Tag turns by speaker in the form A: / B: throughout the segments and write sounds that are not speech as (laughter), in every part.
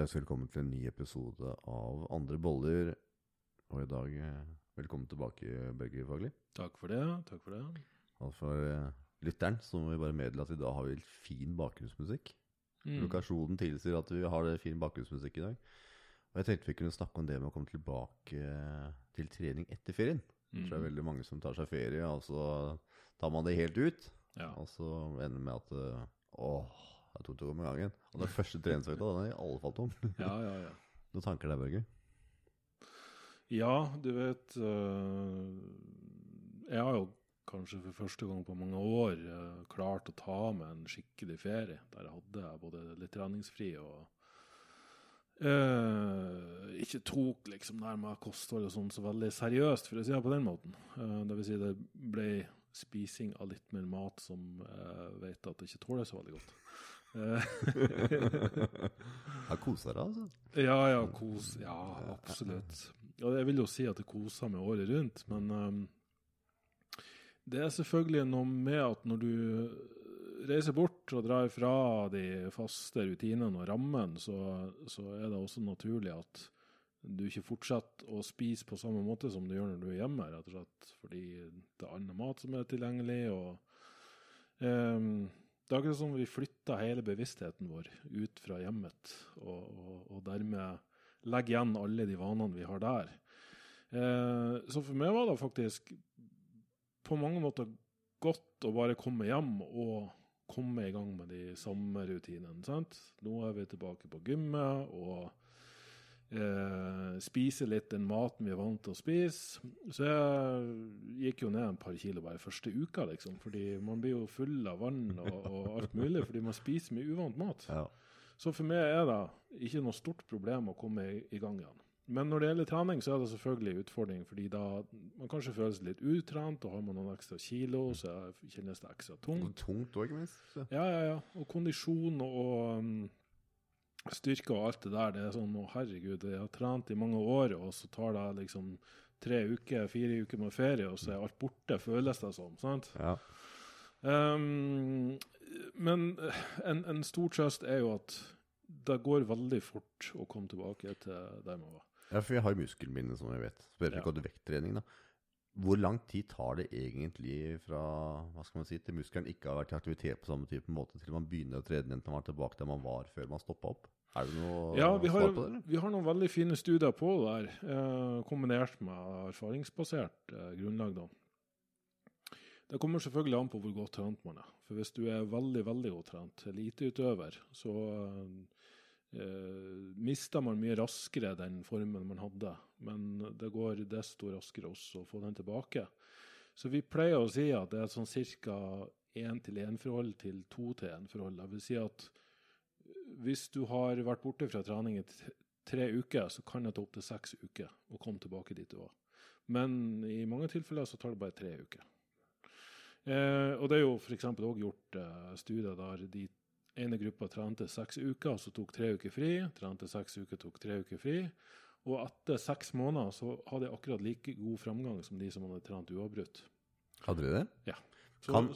A: Ønsker velkommen til en ny episode av Andre boller. Og i dag eh, velkommen tilbake, Børge Fagli.
B: Takk for det. takk for det.
A: Og for eh, lytteren så må vi bare meddele at i dag har vi litt fin bakgrunnsmusikk.
B: Mm.
A: Lokasjonen tilsier at vi har det fin bakgrunnsmusikk i dag. Og jeg tenkte vi kunne snakke om det med å komme tilbake eh, til trening etter ferien.
B: Mm.
A: Det er veldig mange som tar seg ferie, og så tar man det helt ut.
B: Ja.
A: Og så ender det med at Åh, jeg tok det om gangen. Og den første treningsøkta, den er i alle fall tom.
B: ja, ja, ja. (laughs)
A: Noen tanker der, Børge?
B: Ja, du vet øh, Jeg har jo kanskje for første gang på mange år øh, klart å ta med en skikkelig ferie. Der jeg hadde både litt treningsfri og Uh, ikke tok liksom det med kosthold og sånn så veldig seriøst, for å si det på den måten. Uh, det vil si det ble spising av litt mer mat som jeg vet at jeg ikke tåler så veldig godt. Eh,
A: Jeg koser deg, altså.
B: Ja, ja, kos, ja, absolutt. Jeg vil jo si at jeg koser meg året rundt, men um, det er selvfølgelig noe med at når du reiser bort og drar fra de faste rutinene og rammen, så, så er det også naturlig at du ikke fortsetter å spise på samme måte som du gjør når du er hjemme, rett og slett fordi det er annen mat som er tilgjengelig. og um, det er akkurat som vi flytter hele bevisstheten vår ut fra hjemmet, og, og, og dermed legger igjen alle de vanene vi har der. Eh, så for meg var det faktisk på mange måter godt å bare komme hjem og komme i gang med de samme rutinene. Nå er vi tilbake på gymmet og eh, spiser litt den maten vi er vant til å spise. Så jeg gikk jo ned en par kilo bare første uka, liksom. Fordi man blir jo full av vann og, og alt mulig fordi man spiser mye uvant mat.
A: Ja.
B: Så for meg er det ikke noe stort problem å komme i, i gang igjen. Men når det gjelder trening, så er det selvfølgelig en utfordring, fordi da man kanskje føler seg litt utrent, og har man noen ekstra kilo, så kjennes det ekstra
A: Og
B: tungt.
A: tungt òg, minst.
B: Ja, ja, ja. Og kondisjon og um, styrke og alt det der, det er sånn å herregud, jeg har trent i mange år, og så tar det liksom tre uker, fire uker med ferie, og så er alt borte, føles det som. sant?
A: Ja.
B: Um, men en, en stor trøst er jo at det går veldig fort å komme tilbake til der man var.
A: ja, for jeg har muskelminne, som jeg vet.
B: Ja.
A: ikke ja. vekttrening, da. Hvor lang tid tar det egentlig fra hva skal man si, til muskelen ikke har vært i aktivitet på samme type måte, til man begynner å trene igjen til man er tilbake der man var før man stoppa opp? Er det noe
B: Ja, vi har,
A: svar på det? eller?
B: vi har noen veldig fine studier på det der, eh, kombinert med erfaringsbasert eh, grunnlag. da. Det kommer selvfølgelig an på hvor godt trent man er. For hvis du er veldig veldig godt trent, eliteutøver, så eh, mister man mye raskere den formen man hadde. Men det går desto raskere også å få den tilbake. Så vi pleier å si at det er sånn ca. 1-til-1-forhold til to-til-én-forhold. Det vil si at hvis du har vært borte fra trening i tre uker, så kan det ta opptil seks uker å komme tilbake dit du var. Men i mange tilfeller så tar det bare tre uker. Eh, og det er jo f.eks. òg gjort eh, studier der de ene gruppa trente seks uker, så tok tre uker fri. Trente seks uker, tok tre uker fri. Og etter seks måneder så hadde jeg akkurat like god framgang som de som hadde trent uavbrutt.
A: Hadde dere det?
B: Ja. Så,
A: Kan,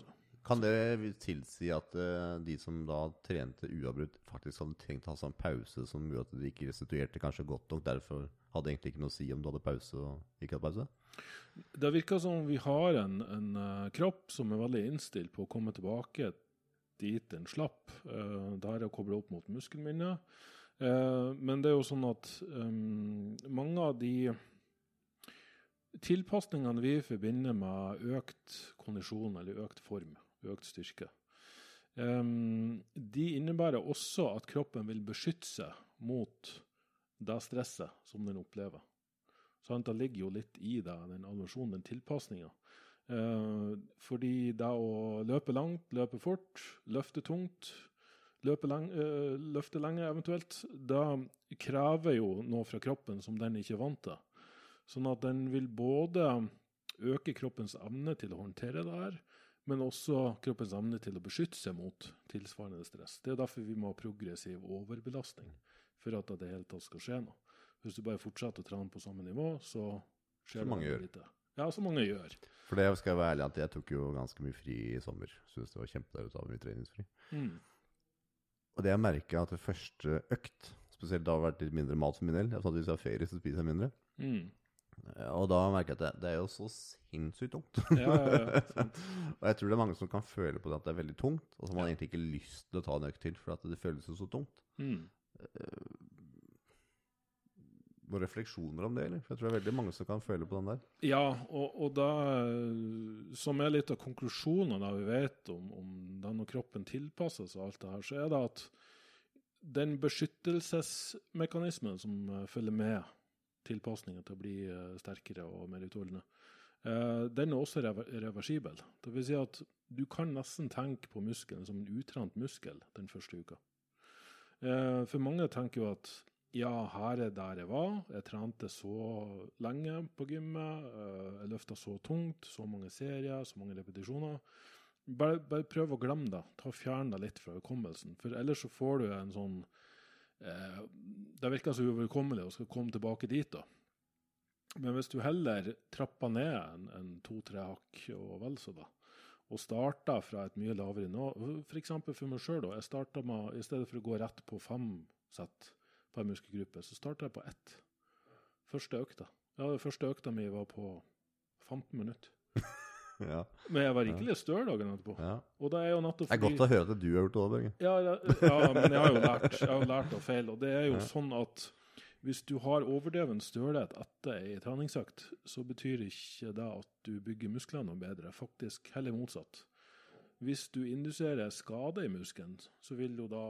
A: kan det tilsi at uh, de som da trente uavbrutt, faktisk hadde trengt å ha seg en pause som gjorde at de ikke restituerte kanskje godt nok? Derfor hadde egentlig ikke noe å si om du hadde pause og ikke hadde pause?
B: Det virker som vi har en, en uh, kropp som er veldig innstilt på å komme tilbake dit den slapp. Uh, det her er å koble opp mot muskelminnet. Uh, men det er jo sånn at um, mange av de tilpasningene vi forbinder med økt kondisjon eller økt form, økt styrke, um, de innebærer også at kroppen vil beskytte seg mot det stresset som den opplever. Så Det ligger jo litt i det, den aversjonen, den tilpasninga. Eh, fordi det å løpe langt, løpe fort, løfte tungt, løpe lang, eh, løfte lenge eventuelt, det krever jo noe fra kroppen som den ikke er vant til. Sånn at den vil både øke kroppens evne til å håndtere det her, men også kroppens evne til å beskytte seg mot tilsvarende stress. Det er derfor vi må ha progressiv overbelastning for at det hele tatt skal skje noe. Hvis du bare fortsetter å trene på samme nivå, så skjer det lite. Ja, som mange gjør.
A: For det skal jeg være ærlig at jeg tok jo ganske mye fri i sommer. Syns det var kjempedeilig å ta mye treningsfri.
B: Mm.
A: Og det jeg merka at det første økt, Spesielt da det har vært litt mindre mat for min del. Jeg sa at Hvis jeg har ferie, så spiser jeg mindre.
B: Mm.
A: Og da merker jeg at det, det er jo så sinnssykt tungt.
B: Ja, ja, ja, (laughs)
A: og jeg tror det er mange som kan føle på det at det er veldig tungt, og som man egentlig ikke lyst til å ta en økt til, for at det føles jo så tungt.
B: Mm.
A: Noen refleksjoner om det, eller? For jeg tror det er veldig mange som kan føle på den der.
B: Ja, og, og da eh, Som er litt av konklusjonen da vi vet om, om den og kroppen tilpasser seg alt det her, så er det at den beskyttelsesmekanismen som eh, følger med tilpasninga til å bli eh, sterkere og mer utholdende, den er også reversibel. Det vil si at du kan nesten tenke på muskelen som en utrent muskel den første uka. For mange tenker jo at ja, her er der jeg var. Jeg trente så lenge på gymmet. eh, Jeg løfta så tungt, så mange serier, så mange repetisjoner. Bare, bare prøv å glemme det. Ta Fjern deg litt fra hukommelsen. For ellers så får du en sånn eh, Det virker så uoverkommelig å skal komme tilbake dit, da. Men hvis du heller trapper ned en, en to-tre hakk og vel så da, og starter fra et mye lavere nivå F.eks. for, for meg sjøl, jeg starta med I stedet for å gå rett på fem sett per muskelgruppe, så starta jeg på ett. Første økta. Ja, første økta mi var på 15 minutter. (laughs)
A: Ja,
B: Men jeg var rikelig støl dagen etterpå.
A: ja.
B: Og det er jo nettopp
A: Det er godt å høre at du har gjort det òg, Børge.
B: ja, ja, men jeg har jo lært, jeg har lært av feil. Og det er jo sånn at hvis du har overdreven stølhet etter ei treningsøkt, så betyr ikke det at du bygger musklene noe bedre. Faktisk heller motsatt. Hvis du induserer skade i muskelen, så vil jo da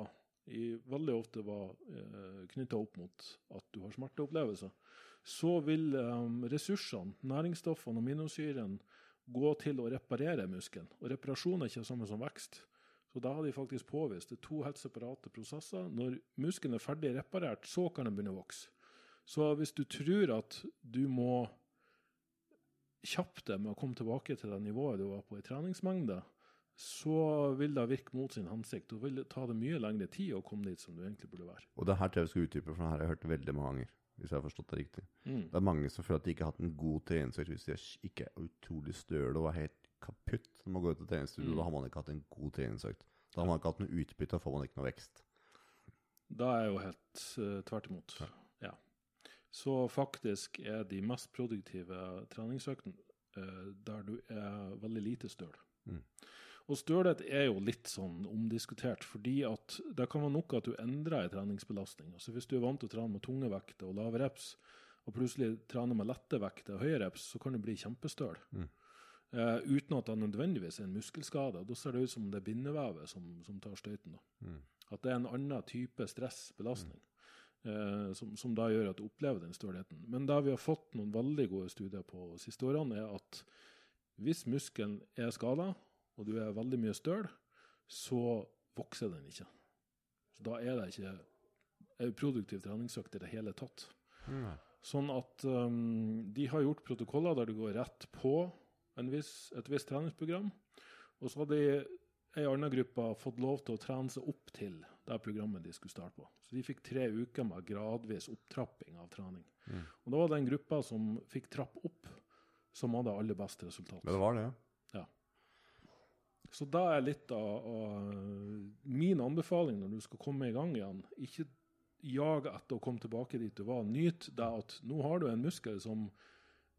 B: i, veldig ofte var eh, knytta opp mot at du har smerteopplevelser. Så vil eh, ressursene, næringsstoffene og aminosyrene, gå til å reparere muskelen. Og reparasjon er ikke det samme som vekst. Så da har de faktisk påvist det er to helt separate prosesser. Når muskelen er ferdig reparert, så kan den begynne å vokse. Så hvis du tror at du må kjappe deg med å komme tilbake til det nivået du var på i treningsmengde, så vil det virke mot sin hensikt. Du vil ta det mye lengre tid å komme dit som du egentlig burde være.
A: Og det her tror jeg vi skal utdype, for det her har jeg hørt veldig mange ganger. Hvis jeg har forstått det riktig.
B: Mm.
A: Det er mange som føler at de ikke har hatt en god treningsøkt hvis de ikke er utrolig støle og er helt kaputt når man går ut til treningsstudio.
B: Mm.
A: Da har man ikke hatt en god treningsøkt. Da har man ikke hatt noe utbytte, da får man ikke noe vekst.
B: Da er jo helt uh, tvert imot.
A: Ja.
B: Ja. Så faktisk er de mest produktive treningsøktene uh, der du er veldig lite støl.
A: Mm.
B: Og stølhet er jo litt sånn omdiskutert, fordi at det kan være nok at du endrer en treningsbelastning. Altså Hvis du er vant til å trene med tunge vekter og lave reps, og plutselig trener med lette vekter og høye reps, så kan du bli kjempestøl.
A: Mm.
B: Eh, uten at det nødvendigvis er en muskelskade. Da ser det ut som det er bindevevet som, som tar støyten.
A: Mm.
B: At det er en annen type stressbelastning eh, som, som da gjør at du opplever den stølheten. Men det vi har fått noen veldig gode studier på de siste årene, er at hvis muskelen er skada, og du er veldig mye støl, så vokser den ikke. Så da er det ikke en produktiv treningsøkt i det hele tatt.
A: Mm.
B: Sånn at um, de har gjort protokoller der du går rett på en viss, et visst treningsprogram, og så har de ei anna gruppe fått lov til å trene seg opp til det programmet de skulle starte på. Så de fikk tre uker med gradvis opptrapping av trening.
A: Mm.
B: Og da var det den gruppe som fikk trappe opp, som hadde aller best resultat.
A: Men det var det, ja.
B: Så da er litt av, av min anbefaling når du skal komme i gang igjen. Ikke jag etter å komme tilbake dit du var. Nyt det at nå har du en muskel som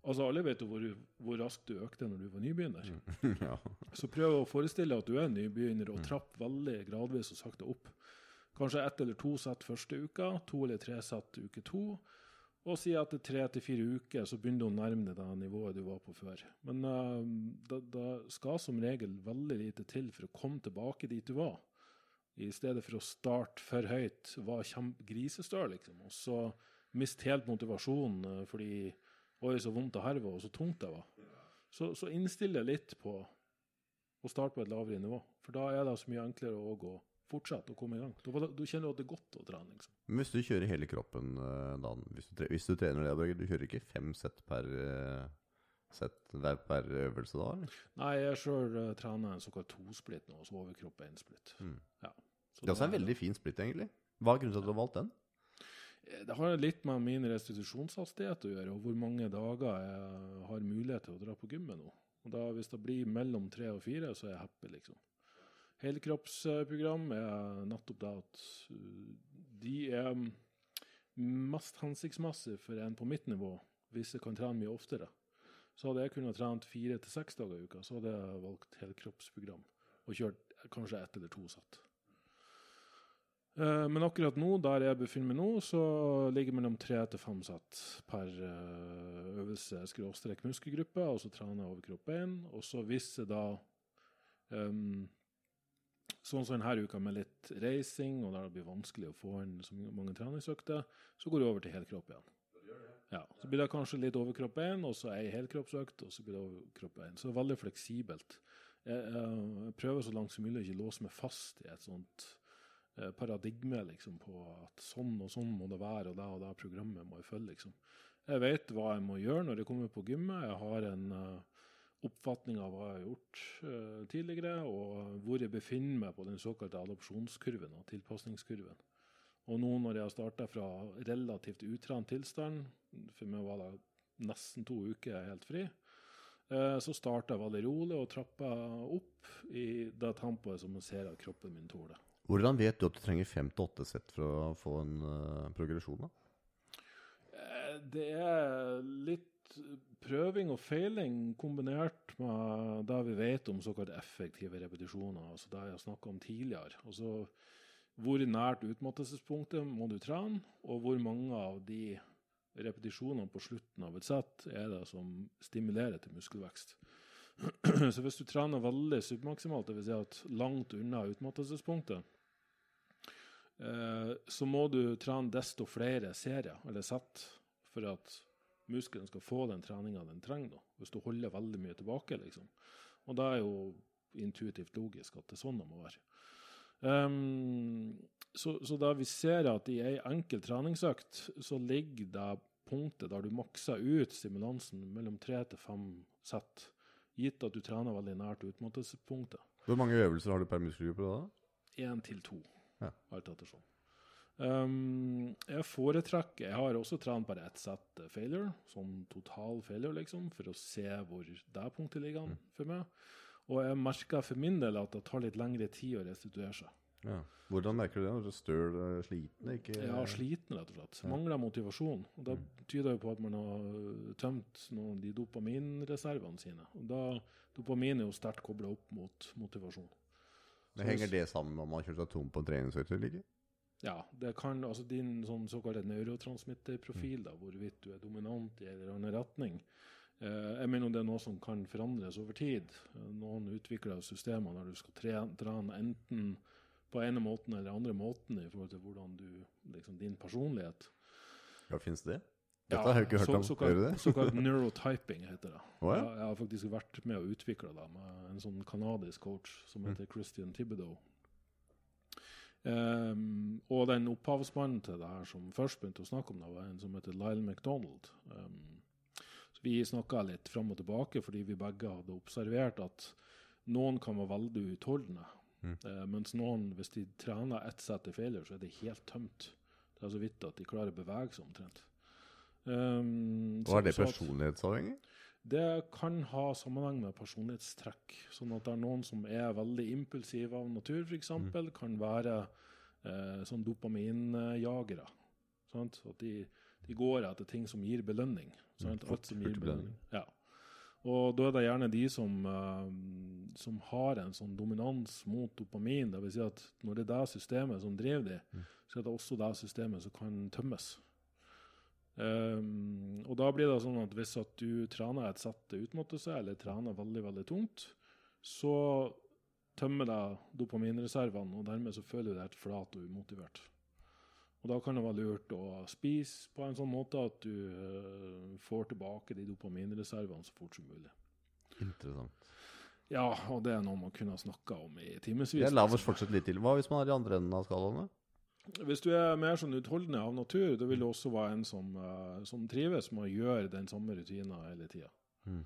B: Altså Alle vet jo hvor, hvor raskt du økte når du var nybegynner. (laughs)
A: ja.
B: Så prøv å forestille deg at du er nybegynner og
A: Mm.
B: trapp veldig gradvis og sakte opp. Kanskje ett eller to sett første uka, to eller tre sett uke to. Og si etter tre til fire uker så begynner du å nærme deg det nivået du var på før. Men uh, da, da, skal som regel veldig lite til for å komme tilbake dit du var. I stedet for å starte for høyt, var grisestøl, liksom. Og så miste helt motivasjonen eh, fordi Oi, så vondt og herve, og så tungt det var. Så, så innstill deg litt på å starte på et lavere nivå. For da er det så mye enklere å gå fortsette å komme i gang. Da, da kjenner du at det er godt å trene. liksom.
A: Hvis du kjører hele kroppen, eh, da, hvis, du hvis du trener det, Børge, du kjører ikke fem sett per, eh, hver per øvelse da, eller?
B: Nei, jeg sjøl uh, trener en såkalt tosplitt nå, så overkropp er én splitt.
A: Mm.
B: Så
A: Det er også en veldig fin splitt, egentlig. Hva er grunnen til at du har valgt den?
B: Eh, Det har litt med min restitusjonshastighet å gjøre, og hvor mange dager jeg har mulighet til å dra på gymmet nå. Og da, Hvis det blir mellom tre og fire, så er jeg happy, liksom. Helkroppsprogram er uh, de er mest hensiktsmessig for en på mitt nivå, hvis jeg kan trene mye oftere, så hadde jeg kunnet trent fire til seks dager i uka. Så hadde jeg valgt helkroppsprogram og kjørt kanskje ett eller to sett. Eh, Men akkurat nå, der jeg befinner meg nå, så ligger det mellom tre til fem sett per eh, øvelse skråstrek muskelgruppe, og så trener jeg overkropp bein. Og så hvis jeg da ehm, Sånn som denne uka med litt reising, og der det blir vanskelig å få inn så mange treningsøkter, så går du over til helkropp igjen. Ja, Så blir det kanskje litt overkropp én, og så ei helkroppsøkt, og så blir det overkropp én. Så det er veldig fleksibelt. Jeg, jeg prøver så langt som mulig å ikke låse meg fast i et sånt eh, paradigme liksom, på at sånn og sånn må det være, og det og det programmet må jeg følge. liksom. Jeg vet hva jeg må gjøre når jeg kommer på gymmet. Jeg har en eh, oppfatning av hva jeg har gjort eh, tidligere, og hvor jeg befinner meg på den såkalte adopsjonskurven og tilpasningskurven. Og nå når jeg har starta fra relativt utrent tilstand, for meg var det nesten to uker helt fri, eh, så starta jeg veldig rolig og trappa opp i det tempoet som jeg ser at kroppen min tåler.
A: Hvordan vet du at du trenger fem til åtte sett for å få en uh, progresjon? da?
B: Det er litt prøving og feiling kombinert med det vi vet om såkalt effektive repetisjoner, altså det jeg har snakka om tidligere. Altså hvor nært utmattelsespunktet må du trene, og hvor mange av de repetisjonene på slutten av et sett er det som stimulerer til muskelvekst. (clears throat) Så hvis du trener veldig submaksimalt, dvs. Si at langt unna utmattelsespunktet, eh, så må du trene desto flere serier, eller sett, for at muskelen skal få den treninga den trenger. Da. Hvis du holder veldig mye tilbake, liksom. Og det er jo intuitivt logisk at det er sånn det må være. Um, så, så da vi ser at i ei enkel treningsøkt så ligger det punktet der du makser ut stimulansen mellom tre til fem sett, gitt at du trener veldig nært utmattelsespunktet.
A: Hvor mange øvelser har du per muskelgruppe da?
B: Én til to,
A: Ja.
B: alt ettersom. Um, jeg foretrekker Jeg har også trent bare ett sett eh, failure, sånn total failure, liksom, for å se hvor det punktet ligger an for meg. Og jeg merker for min del at det tar litt lengre tid å restituere seg.
A: Ja. Hvordan merker du det? Når du støl, eh, sliten? Ikke...
B: Er sliten, rett og slett. Mangler motivasjon. Og Det tyder jo på at man har tømt noen av de dopaminreservene sine. Og da, Dopamin er jo sterkt kobla opp mot motivasjon.
A: Men Henger det sammen med om man har kjørt seg tom på en treningsøkt?
B: Ja, det kan, altså din sånn såkalte neurotransmitterprofil, da, hvorvidt du er dominant i en eller annen retning, eh, jeg mener det er noe som kan forandres over tid. Eh, Noen utvikler systemer der du skal trene, trene enten på ene måten eller andre måten i forhold til hvordan du, liksom din personlighet.
A: Ja, Fins det? Dette har jeg ikke hørt
B: så-
A: om.
B: Såkalt,
A: det?
B: såkalt neurotyping heter det.
A: Oh, ja.
B: Jeg, jeg har faktisk vært med å utvikle det med en sånn kanadisk coach som
A: Mm.
B: heter Christian Thibodeau. Ehm, og den opphavsmannen til det her som først begynte å snakke om det, var en som heter Lyle McDonald. Um, så vi snakka litt fram og tilbake fordi vi begge hadde observert at noen kan være veldig utholdende.
A: Mm.
B: uh, mens noen, hvis de trener ett sett i failure, så er det helt tømt. Det er så vidt at de klarer å bevege seg omtrent. Um,
A: Og er det personlighetsavhengig?
B: Det kan ha sammenheng med personlighetstrekk. Sånn at det er noen som er veldig impulsive av natur, f.eks.,
A: Mm.
B: kan være eh, sånn dopaminjagere. Sant? At de, de går etter ting som gir belønning. Sant? Alt som gir belønning. Ja. Og da er det gjerne de som, eh, som har en sånn dominans mot dopamin. Vil si at når det er det systemet som driver de,
A: Mm.
B: så er det også det systemet som kan tømmes. Um, og da blir det sånn at hvis at du trener et sett til utmattelse, eller trener veldig, veldig tungt, så tømmer det dopaminreservene, og dermed så føler du deg helt flat og umotivert. Og da kan det være lurt å spise på en sånn måte at du uh, får tilbake de dopaminreservene så fort som mulig.
A: Interessant.
B: Ja, og det er noe man kunne ha snakka om i timevis.
A: Jeg oss fortsette litt til. Hva hvis man er i andre enden av skalaene?
B: Hvis du er mer sånn utholdende av natur, da vil du også være en som, eh, som trives med å gjøre den samme rutina hele tida.
A: Mm.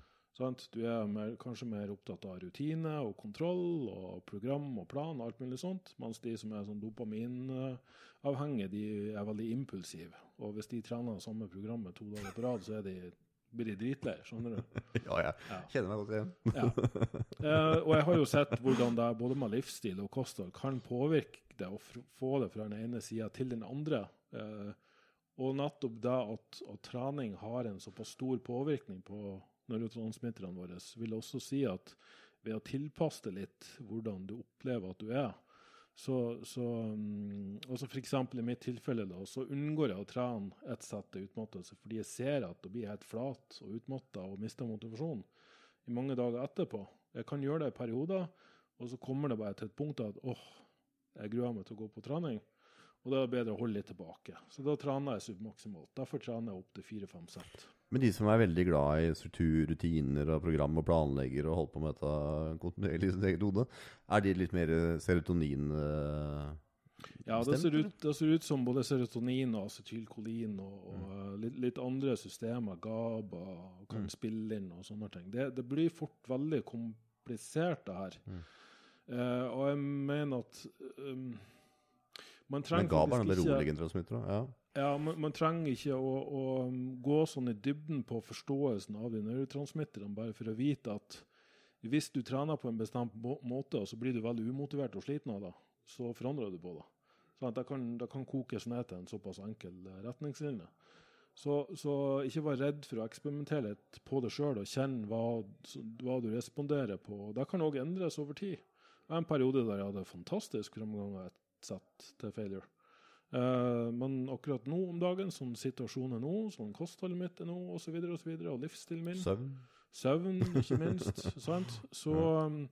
B: Du er mer, kanskje mer opptatt av rutine og kontroll og program og plan og alt mulig sånt, mens de som er sånn dopaminavhengige, de er veldig impulsive. Og hvis de trener samme programmet to dager på rad, så er de, blir dritlei, skjønner du? (laughs)
A: Ja, jeg
B: Ja.
A: kjenner meg godt igjen.
B: Ja. Eh, (laughs) og jeg har jo sett hvordan det både med livsstil og kosthold kan påvirke det og få det fra den ene sida til den andre. Eh, Og nettopp det at, at trening har en såpass stor påvirkning på neurotransmitterne våre, vil også si at ved å tilpasse det litt hvordan du opplever at du er, så, så også for eksempel i mitt tilfelle da, så unngår jeg å trene ett sett til utmattelse fordi jeg ser at det blir helt flat og utmatta og mister motivasjon i mange dager etterpå. Jeg kan gjøre det i perioder, og så kommer det bare til et punkt at åh, jeg gruer meg til å gå på trening. Og da er det bedre å holde litt tilbake. Så da trener jeg submaksimalt. Derfor trener jeg opp til fire-fem sett.
A: Men de som er veldig glad i struktur, rutiner og program og planlegger og holder på med dette kontinuerlig i sitt eget hode, er de litt mer serotonin eh,
B: Ja, det ser, ut, det ser ut som både serotonin og acetylkolin og, og
A: Mm.
B: eh, litt, litt andre systemer, GABA, kan
A: Mm.
B: spille inn og sånne ting. Det, det blir fort veldig komplisert, det her.
A: Mm.
B: Eh, og jeg mener at um, man trenger
A: er
B: faktisk ikke.
A: Ja.
B: ja, man, man trenger ikke å, å gå sånn i dybden på forståelsen av de neurotransmitterne bare for å vite at hvis du trener på en bestemt må måte, og så blir du veldig umotivert og sliten av det, så forandrer du på det. Sånn det, kan, det kan kokes ned til en såpass enkel eh, retningslinje. Så, så ikke vær redd for å eksperimentere litt på det sjøl og kjenne hva, hva du responderer på. Det kan òg endres over tid. Det var en periode der jeg hadde fantastisk framgang av et sett til failure. Eh, men akkurat nå om dagen, sånn situasjonen er nå, sånn kostholdet mitt er nå, osv., og, så videre, og, så videre, og livsstilen min,
A: Søvn.
B: søvn ikke minst, (laughs) sant? Så, um,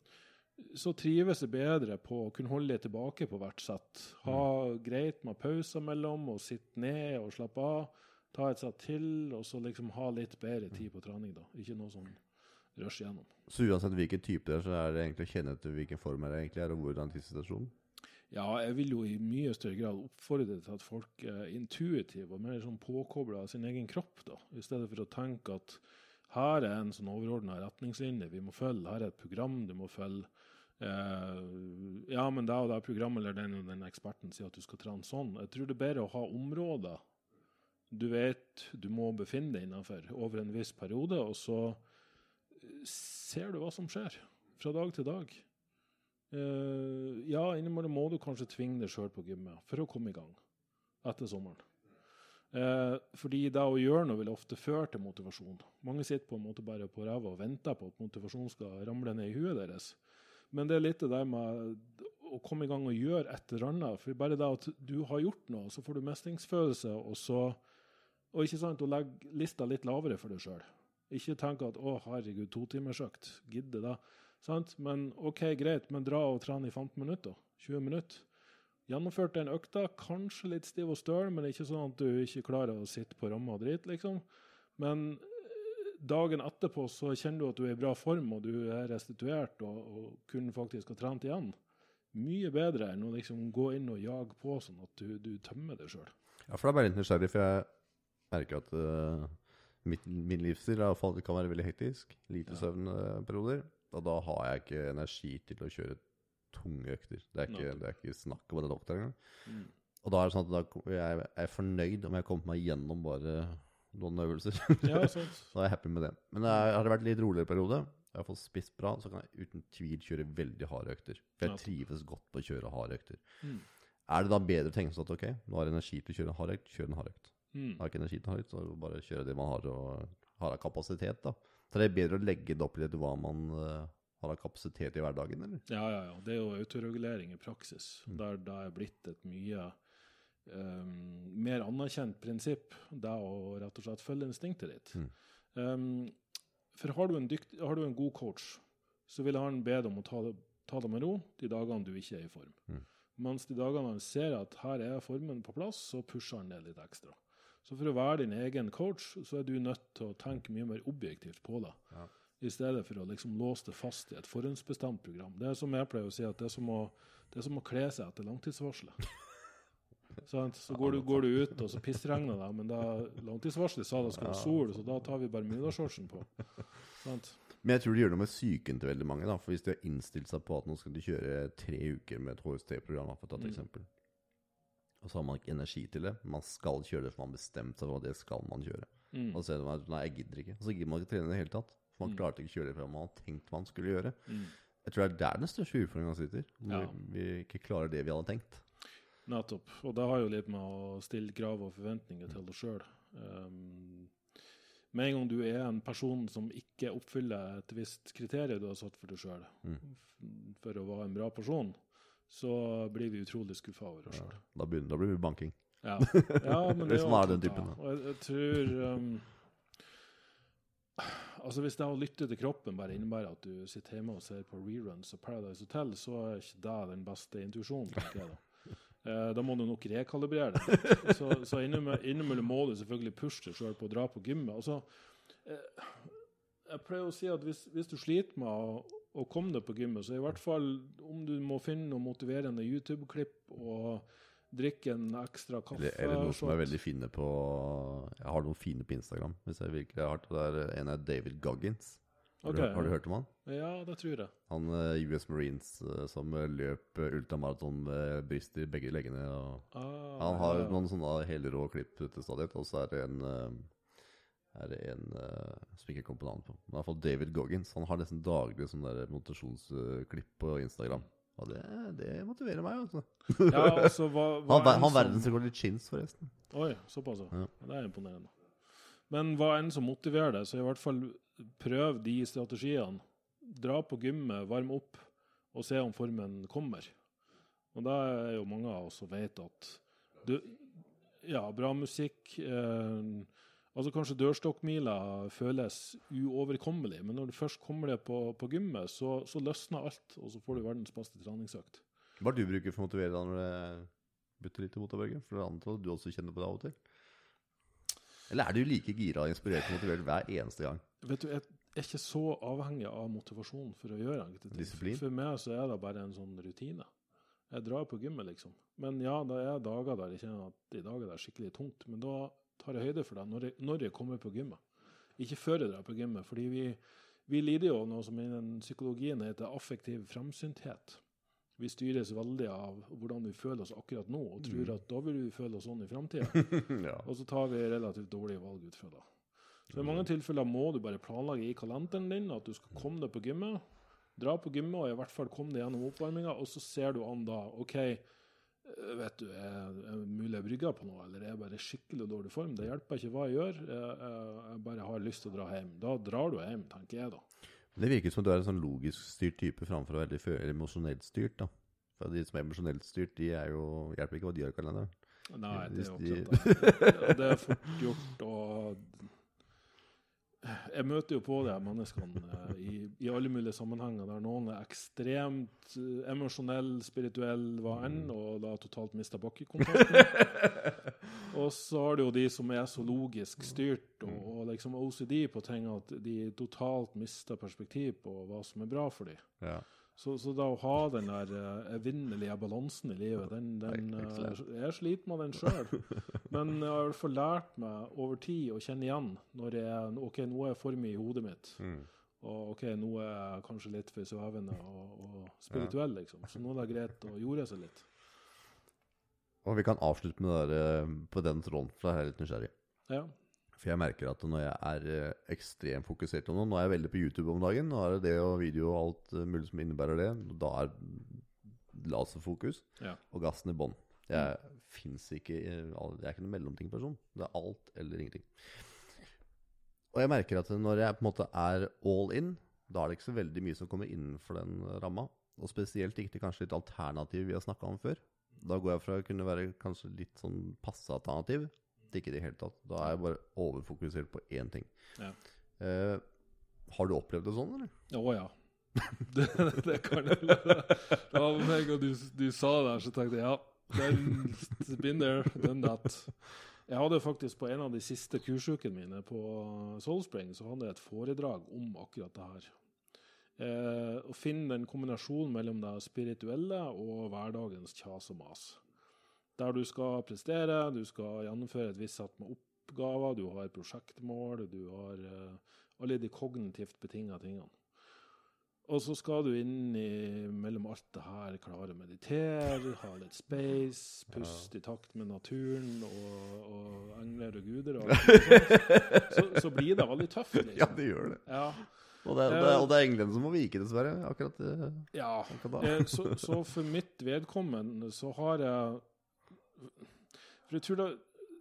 B: så trives jeg bedre på å kunne holde litt tilbake på hvert sett. Ha greit med pauser mellom, og sitte ned og slappe av. Ta et sett til, og så liksom ha litt bedre tid på trening, da. Ikke noe sånn rush gjennom.
A: Så uansett hvilken type det er, så er det egentlig å kjenne etter hvilken form det egentlig er, og hvordan tidssituasjonen.
B: Ja, jeg vil jo i mye større grad oppfordre til at folk er intuitive og mer sånn påkobla sin egen kropp, da, i stedet for å tenke at her er en sånn overordna retningslinje vi må følge, her er et program du må følge. Eh, ja, men det og det programmet eller den den eksperten sier at du skal trene sånn. Jeg tror det er bedre å ha områder du vet du må befinne deg innenfor over en viss periode, og så ser du hva som skjer fra dag til dag. Eh, ja, innimellom må du kanskje tvinge deg sjøl på gymmet for å komme i gang etter sommeren. Uh, fordi det å gjøre noe vil ofte føre til motivasjon. Mange sitter på en måte bare på ræva og venter på at motivasjonen skal ramle ned i huet deres. Men det er litt det der med å komme i gang og gjøre et eller annet. For bare det at du har gjort noe, så får du mestringsfølelse, og så Og ikke sant, å legge lista litt lavere for deg sjøl. Ikke tenke at 'å, herregud, totimersøkt, gidder det'. Sant? Men OK, greit, men dra og trene i 15 minutter. 20 minutter. Gjennomført den økta, kanskje litt stiv og støl, men ikke sånn at du ikke klarer å sitte på ramma og drite, liksom. Men eh, dagen etterpå så kjenner du at du er i bra form, og du er restituert og, og kunne faktisk ha trent igjen. Mye bedre enn å liksom gå inn og jage på sånn at du, du tømmer deg sjøl.
A: Ja, for da er jeg litt nysgjerrig, for jeg merker at uh, mitt, min livsstil i hvert fall kan være veldig hektisk. Lite
B: Ja.
A: søvnperioder. Og da har jeg ikke energi til å kjøre tunge økter. Det er ikke, det er ikke snakk om det doktor engang.
B: Mm.
A: Og da er det sånn at jeg er fornøyd om jeg kommer meg gjennom bare noen øvelser. (laughs)
B: Ja, sant.
A: Da er jeg happy med det. Men det har det vært litt roligere periode, jeg har fått spist bra, så kan jeg uten tvil kjøre veldig harde økter. For jeg trives godt på å kjøre harde økter.
B: Mm.
A: Er det da bedre å tenke sånn at ok, nå har jeg energi til å kjøre en hard økt, kjør en hard økt.
B: Mm.
A: Har ikke energi til hard økt, så bare kjøre det man har, og har av kapasitet, da. Så det er bedre å legge det opp litt hva man eh, har av kapasitet i hverdagen, eller?
B: Ja, ja, ja. Det er jo autoregulering i praksis.
A: Mm.
B: Der det er blitt et mye um, mer anerkjent prinsipp, det å rett og slett følge instinktet ditt.
A: Mm.
B: Um, for har du, en dykt, har du en god coach, så vil han be deg om å ta det, ta det med ro de dagene du ikke er i form.
A: Mm.
B: Mens de dagene han ser at her er formen på plass, så pusher han det litt ekstra. Så for å være din egen coach, så er du nødt til å tenke mye mer objektivt på det.
A: Ja.
B: I stedet for å liksom låse det fast i et forhåndsbestemt program. Det er som jeg pleier å si, at det er som å, det er som å kle seg etter langtidsvarselet. (laughs) Sant? Så går du, går du ut, og så pissregner det, men da langtidsvarselet sa det skulle være sol, så da tar vi bermudashortsen på. Sant?
A: Men jeg tror det gjør noe med psyken til veldig mange, da. For hvis de har innstilt seg på at nå skal de kjøre tre uker med et HST-program, for å ta et
B: Mm.
A: eksempel, og så har man ikke energi til det, man skal kjøre det for man har bestemt seg for at det skal man kjøre.
B: Mm.
A: Og så er det at nei, jeg gidder ikke. Og så gidder man ikke trene i det hele tatt. For man
B: Mm.
A: klarte ikke å kjøre det for man hadde tenkt man skulle gjøre.
B: Mm.
A: Jeg tror det er der den største utfordringa sitter. Når
B: Ja.
A: vi ikke klarer det vi hadde tenkt.
B: Nettopp. Og det har jo litt med å stille krav og forventninger til deg sjøl. Um, med en gang du er en person som ikke oppfyller et visst kriterium du har satt for deg sjøl,
A: Mm.
B: for å være en bra person, så blir vi utrolig skuffa over oss
A: Ja. Da, begynner, da blir det banking.
B: Ja. (laughs) ja, men det er
A: er den typen, da.
B: Og jeg, jeg tror um, Altså Hvis det å lytte til kroppen bare innebærer at du sitter hjemme og ser på reruns av Paradise Hotel, så er ikke det den beste intuisjonen. Da (laughs) Eh, Da må du nok rekalibrere det. Så, så innimellom må du selvfølgelig pushe deg sjøl på å dra på gymmet. Altså, eh, jeg pleier å si at hvis, hvis du sliter med å, å komme deg på gymmet, så i hvert fall om du må finne noe motiverende YouTube-klipp og drikke en ekstra kaffe
A: Eller, eller noen som er veldig fine på Jeg har noen fine på Instagram, hvis jeg virkelig har hørt det. er En er David Goggins. Har,
B: okay.
A: du, har du hørt om han?
B: Ja, det tror jeg.
A: Han eh, US Marines eh, som eh, løp ultramaraton med bryst i begge leggene.
B: Ah,
A: han har
B: ja.
A: noen sånne helrå klipp til stadighet, og så er det en er det en uh, som ikke kom på navnet på. Men i hvert fall David Goggins. Han har nesten daglig sånn der motivasjonsklipp på Instagram. Og det, det motiverer meg, altså. (laughs)
B: Ja, altså, hva, hva
A: Han, han
B: som-
A: verdensrekord i chins, forresten.
B: Oi, såpass. Ja, Det er imponerende. Men hva enn som motiverer deg, så i hvert fall prøv de strategiene. Dra på gymmet, varm opp, og se om formen kommer. Og da er jo mange av oss som vet at du, Ja, bra musikk eh, Altså Kanskje dørstokkmila føles uoverkommelig, men når du først kommer deg på, på gymmet, så, så løsner alt, og så får du verdens beste treningsøkt.
A: Hva er det du bruker for å motivere deg når det butter litt i motorbølgen? For det antar du også kjenner på det av og til? Eller er du like gira inspirert og motivert hver eneste gang?
B: Vet du, jeg er ikke så avhengig av motivasjon for å gjøre enkelte.
A: Disiplin?
B: For meg så er det bare en sånn rutine. Jeg drar på gymmet, liksom. Men ja, det er dager der jeg kjenner at i dag er det skikkelig tungt. Men da tar jeg høyde for det når jeg, når jeg kommer på gymmet. Ikke før jeg drar på gymmet. Fordi vi, vi lider jo av noe som innen psykologien heter affektiv framsynthet. Vi styres veldig av hvordan vi føler oss akkurat nå, og tror at da vil vi føle oss sånn i framtida. (laughs)
A: ja.
B: Og så tar vi relativt dårlige valg ut fra det. Så i mange tilfeller må du bare planlegge i kalenderen din at du skal komme deg på gymmet. Dra på gymmet og i hvert fall komme deg gjennom oppvarminga, og så ser du an da OK, vet du, er er mulig jeg brygger på noe, eller er jeg bare skikkelig dårlig form? Det hjelper ikke hva jeg gjør, jeg, jeg, jeg bare har lyst til å dra hjem. Da drar du hjem, tenker jeg da.
A: Det virker som du er en sånn logisk styrt type framfor å være veldig emosjonelt styrt. da. For de som er emosjonelt styrt, de er jo, hjelper ikke hva de gjør i kalenderen.
B: Nei, det er jo
A: ikke.
B: akkurat det. Det er fort gjort å Jeg møter jo på de menneskene eh, i, i alle mulige sammenhenger der noen er ekstremt eh, emosjonell, spirituell, hva enn, og da totalt mista bakkekontakten. (laughs) og så har du jo de som er så logisk styrt og, og liksom OCD på ting at de totalt mister perspektiv på hva som er bra for dem.
A: Ja.
B: Så, så da å ha den der uh, evinnelige balansen i livet, den, den
A: så
B: eh, Jeg sliter med den sjøl. Men jeg har i hvert fall lært meg over tid å kjenne igjen når jeg OK, nå er for mye i hodet mitt.
A: Mm.
B: Og OK, nå er jeg kanskje litt for svevende og, og spirituell, liksom. Så nå er det greit å jorde seg litt.
A: Og vi kan avslutte med det der, eh, på den tråden, for jeg er litt nysgjerrig.
B: Ja.
A: For jeg merker at når jeg er eh, ekstremt fokusert på noe Nå er jeg veldig på YouTube om dagen. Nå er det det og video og alt eh, mulig som innebærer det. Da er laserfokus
B: Ja.
A: og gassen i bånn. Jeg fins ikke Jeg er ikke noen mellomtingperson. Det er alt eller ingenting. Og jeg merker at når jeg på en måte er all in, da er det ikke så veldig mye som kommer innenfor den ramma. Og spesielt ikke til kanskje litt alternativ vi har snakka om før. Da går jeg fra å kunne være kanskje litt sånn passe alternativ ikke i det hele tatt. Da er jeg bare overfokusert på én ting.
B: Ja.
A: Eh, har du opplevd det sånn, eller?
B: Å ja. (laughs) Det, det kan jeg Da med en gang du, du sa det her, så tenkte jeg ja, den been there, done that. Jeg hadde faktisk på en av de siste kursukene mine på Soulspring, så hadde jeg et foredrag om akkurat det her. Eh, å finne den kombinasjonen mellom det spirituelle og hverdagens kjas og mas. Der du skal prestere, du skal gjennomføre et visst sett med oppgaver, du har prosjektmål, du har eh, alle de kognitivt betinga tingene. Og så skal du inn i mellom alt det her klare å meditere, ha litt space, puste i takt med naturen og, og engler og guder. Og alt sånt. så, så blir det veldig tøft, (laughs) liksom.
A: Ja, det gjør det.
B: Ja.
A: Og det, det, og det er englene som må vike, dessverre. Akkurat, eh,
B: ja.
A: akkurat da.
B: Eh, Så, så for mitt vedkommende så har jeg For jeg tror det,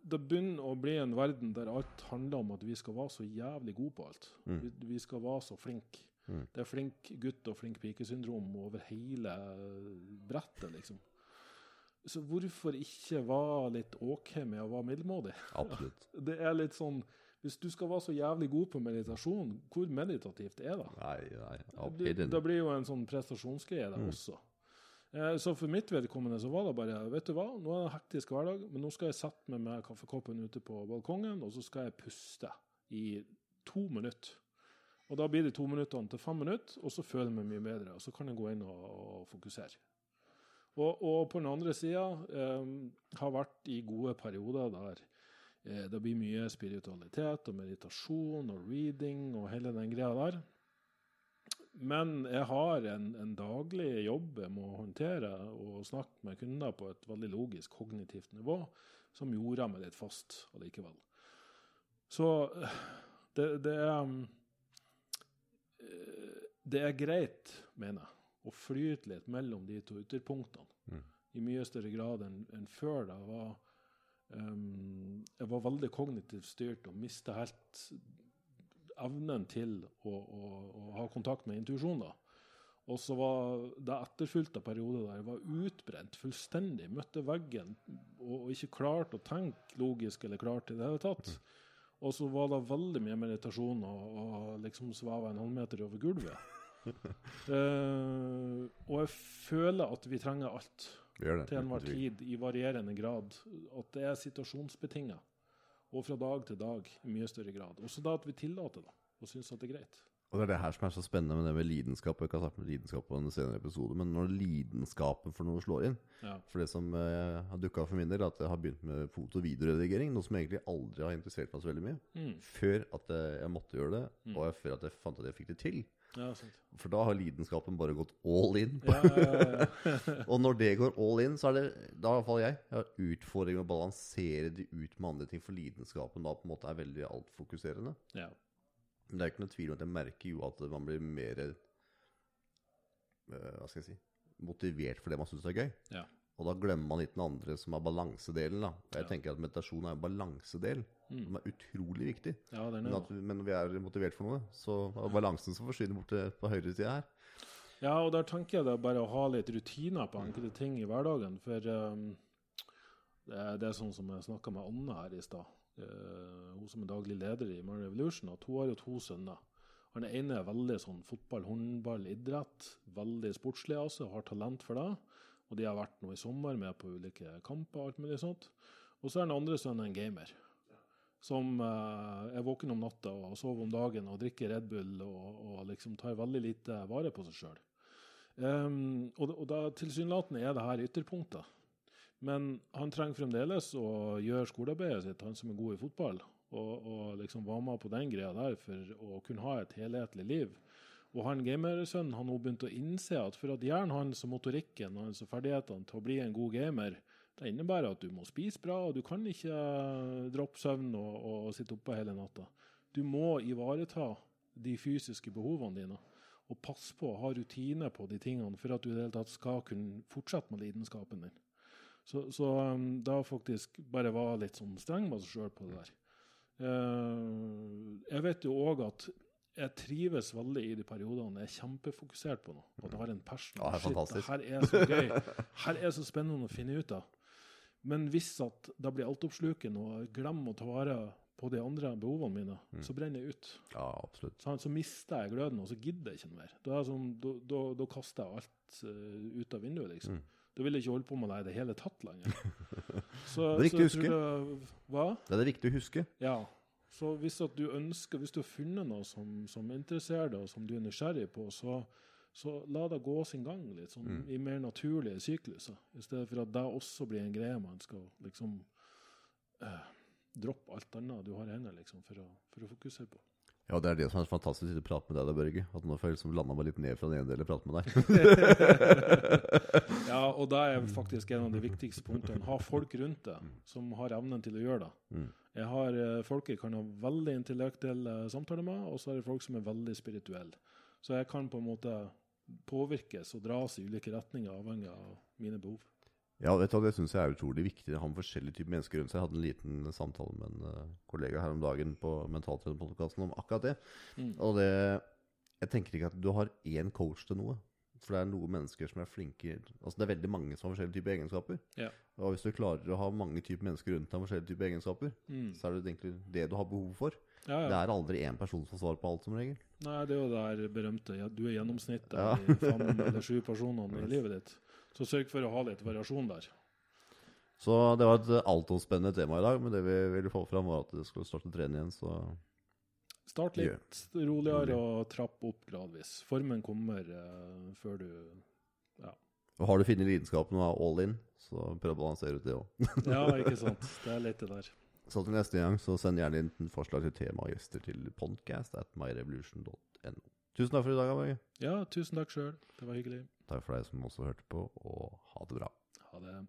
B: det begynner å bli en verden der alt handler om at vi skal være så jævlig gode på alt.
A: Mm.
B: Vi, vi skal være så flinke.
A: Mm.
B: Det er flink gutt og flink pike-syndrom over hele brettet, liksom. Så hvorfor ikke være litt OK med å være middelmådig? (laughs)
A: Absolutt.
B: Det er litt sånn Hvis du skal være så jævlig god på meditasjon, hvor meditativt er det?
A: Nei, nei.
B: Det blir jo en sånn prestasjonsgreie der
A: Mm.
B: også. Eh, så for mitt vedkommende så var det bare Vet du hva, nå er det en hektisk hverdag, men nå skal jeg sette meg med kaffekoppen ute på balkongen, og så skal jeg puste i to minutter. Og da blir det to minuttene til fem minutter, og så føler jeg meg mye bedre. Og så kan jeg gå inn og, og fokusere. Og, og på den andre sida eh, har vært i gode perioder der eh, det blir mye spiritualitet og meditasjon og reading og hele den greia der. Men jeg har en, en daglig jobb jeg må håndtere og snakke med kunder på et veldig logisk kognitivt nivå, som gjorde meg litt fast allikevel. Så det, det er eh, Det er greit, mener jeg, å flyte litt mellom de to ytterpunktene.
A: Mm.
B: I mye større grad enn en før. Da var, um, jeg var veldig kognitivt styrt og mista helt evnen til å, å, å ha kontakt med intuisjon. Og så var det etterfulgt av perioder der jeg var utbrent fullstendig. Møtte veggen og, og ikke klarte å tenke logisk eller klart i det hele tatt. Og så var det veldig mye meditasjon og, og liksom sveva en halvmeter over gulvet. uh, (laughs) og jeg føler at vi trenger alt til enhver tid i varierende grad. At det er situasjonsbetinga. Og fra dag til dag i mye større grad. Også da at vi tillater det og syns at det er greit.
A: Og det er det her som er så spennende med det med lidenskap. Jeg kan snakke med lidenskap på en senere episode, men når lidenskapen for noe slår inn
B: Ja.
A: For det som eh, har dukka opp for min del, er at jeg har begynt med foto- og videoredigering. Noe som egentlig aldri har interessert meg så veldig mye.
B: Mm.
A: Før at jeg, jeg måtte gjøre det,
B: Mm.
A: og før at jeg fant at jeg fikk det til.
B: Ja.
A: For da har lidenskapen bare gått all in.
B: Ja, ja, ja. (laughs)
A: Og når det går all in, så er det Da i hvert fall jeg. Jeg har utfordringer med å balansere det ut med andre ting, for lidenskapen da på en måte er veldig altfokuserende.
B: ja.
A: Men det er ikke noe tvil om at jeg merker jo at man blir mer eh, Hva skal jeg si motivert for det man syns er gøy.
B: Ja.
A: Og da glemmer man litt den andre, som er balansedelen. da. Jeg
B: Ja.
A: tenker at meditasjon er en balansedel,
B: Mm.
A: som er utrolig viktig.
B: ja den
A: Men,
B: er
A: at, vi- men vi er motivert for noe, så er balansen som forsvinner bort på høyre side her.
B: Ja, og der tenker jeg det er bare å ha litt rutiner på enkelte ting i hverdagen. For um, det, er, det er sånn som jeg snakka med Anne her i stad. Eh, hun som er daglig leder i Modern Revolution, at hun har jo to sønner. Han ene er veldig sånn fotball, håndball, idrett. Veldig sportslig altså, har talent for det. Og de har vært nå i sommer med på ulike kamper og alt mulig sånt. Og så er den andre sønnen en gamer. Som eh, er våken om natta og sover om dagen og drikker Red Bull og, og liksom tar veldig lite vare på seg sjøl. Um, og og tilsynelatende er det her ytterpunkter. Men han trenger fremdeles å gjøre skolearbeidet sitt, han som er god i fotball. Og, og liksom var med på den greia der for å kunne ha et helhetlig liv. Og han gamersønnen har nå begynt å innse at for at hjernen hans og motorikken og hans og ferdighetene til å bli en god gamer, det innebærer at du må spise bra, og du kan ikke droppe søvn og, og sitte oppe hele natta. Du må ivareta de fysiske behovene dine, og passe på å ha rutine på de tingene for at du i det hele tatt skal kunne fortsette med lidenskapen din. Så, så um, da faktisk bare var litt sånn streng med seg sjøl på det der. Uh, jeg vet jo òg at jeg trives veldig i de periodene jeg er kjempefokusert på noe. At jeg har en passion.
A: Ja, det er
B: Shit, her er så gøy. Her er så spennende å finne ut av. Men hvis at det blir altoppslukende og glemmer å ta vare på de andre behovene mine,
A: Mm.
B: så brenner jeg ut.
A: Ja, absolutt.
B: Så, så mister jeg gløden, og så gidder jeg ikke noe mer. Da, er sånn, da, da, da kaster jeg alt uh, ut av vinduet, liksom.
A: Mm.
B: Da vil jeg ikke holde på med det i det hele tatt lenger. (laughs) Så,
A: Det er viktig å
B: huske. det- Hva?
A: Det er det viktig å huske.
B: Ja. Så hvis du ønsker, hvis du har funnet noe som, som interesserer deg, og som du er nysgjerrig på, så, så la det gå sin gang litt sånn
A: Mm.
B: i mer naturlige sykluser. I stedet for at det også blir en greie man skal liksom eh, droppe alt annet du har i hendene, liksom, for å, for å fokusere på.
A: Ja, det er det som er så fantastisk å prate med deg, da, Børge. At nå får jeg liksom landa meg litt ned fra den ene delen og prate med deg. (laughs)
B: Ja, og det er faktisk en av de viktigste punktene. Ha folk rundt deg som har evnen til å gjøre det.
A: Mm.
B: Jeg har eh, folk jeg kan ha veldig intellektuelle samtaler med, og så er det folk som er veldig spirituelle. Så jeg kan på en måte påvirkes og dras i ulike retninger avhengig av mine behov.
A: Ja, vet du det syns jeg er utrolig viktig. å ha med forskjellige typer mennesker rundt seg. Jeg hadde en liten samtale med en eh, kollega her om dagen på Mentaltrenerpodkasten om akkurat det.
B: Mm.
A: Og det Jeg tenker ikke at du har én coach til noe. For det er noen mennesker som er flinke Altså det er veldig mange som har forskjellige typer egenskaper.
B: Ja.
A: Og hvis du klarer å ha mange typer mennesker rundt deg med forskjellige typer egenskaper,
B: Mm.
A: så er det egentlig det du har behov for.
B: Ja,
A: Det er aldri én person som får svar på alt, som regel.
B: Nei, det er jo det berømte ja, Du er gjennomsnittet
A: Ja.
B: i fem eller sju personene i (laughs) livet ditt. Så sørg for å ha litt variasjon der.
A: Så det var et altomspennende tema i dag, men det vi ville få fram, var at du skulle starte å trene igjen, så
B: Start litt roligere og trapp opp gradvis. Formen kommer uh, før du
A: Og har du funnet lidenskapen og er all in, så prøv å balansere ut det òg. (laughs)
B: Ja, ikke sant. Det er litt det der.
A: Så til neste gang, så send gjerne inn forslag til tema og gjester til podcast at myrevolution.no. Tusen takk for i dag, Børge.
B: Ja, tusen takk sjøl. Det var hyggelig.
A: Takk for deg som også hørte på, og ha det bra.
B: Ha det.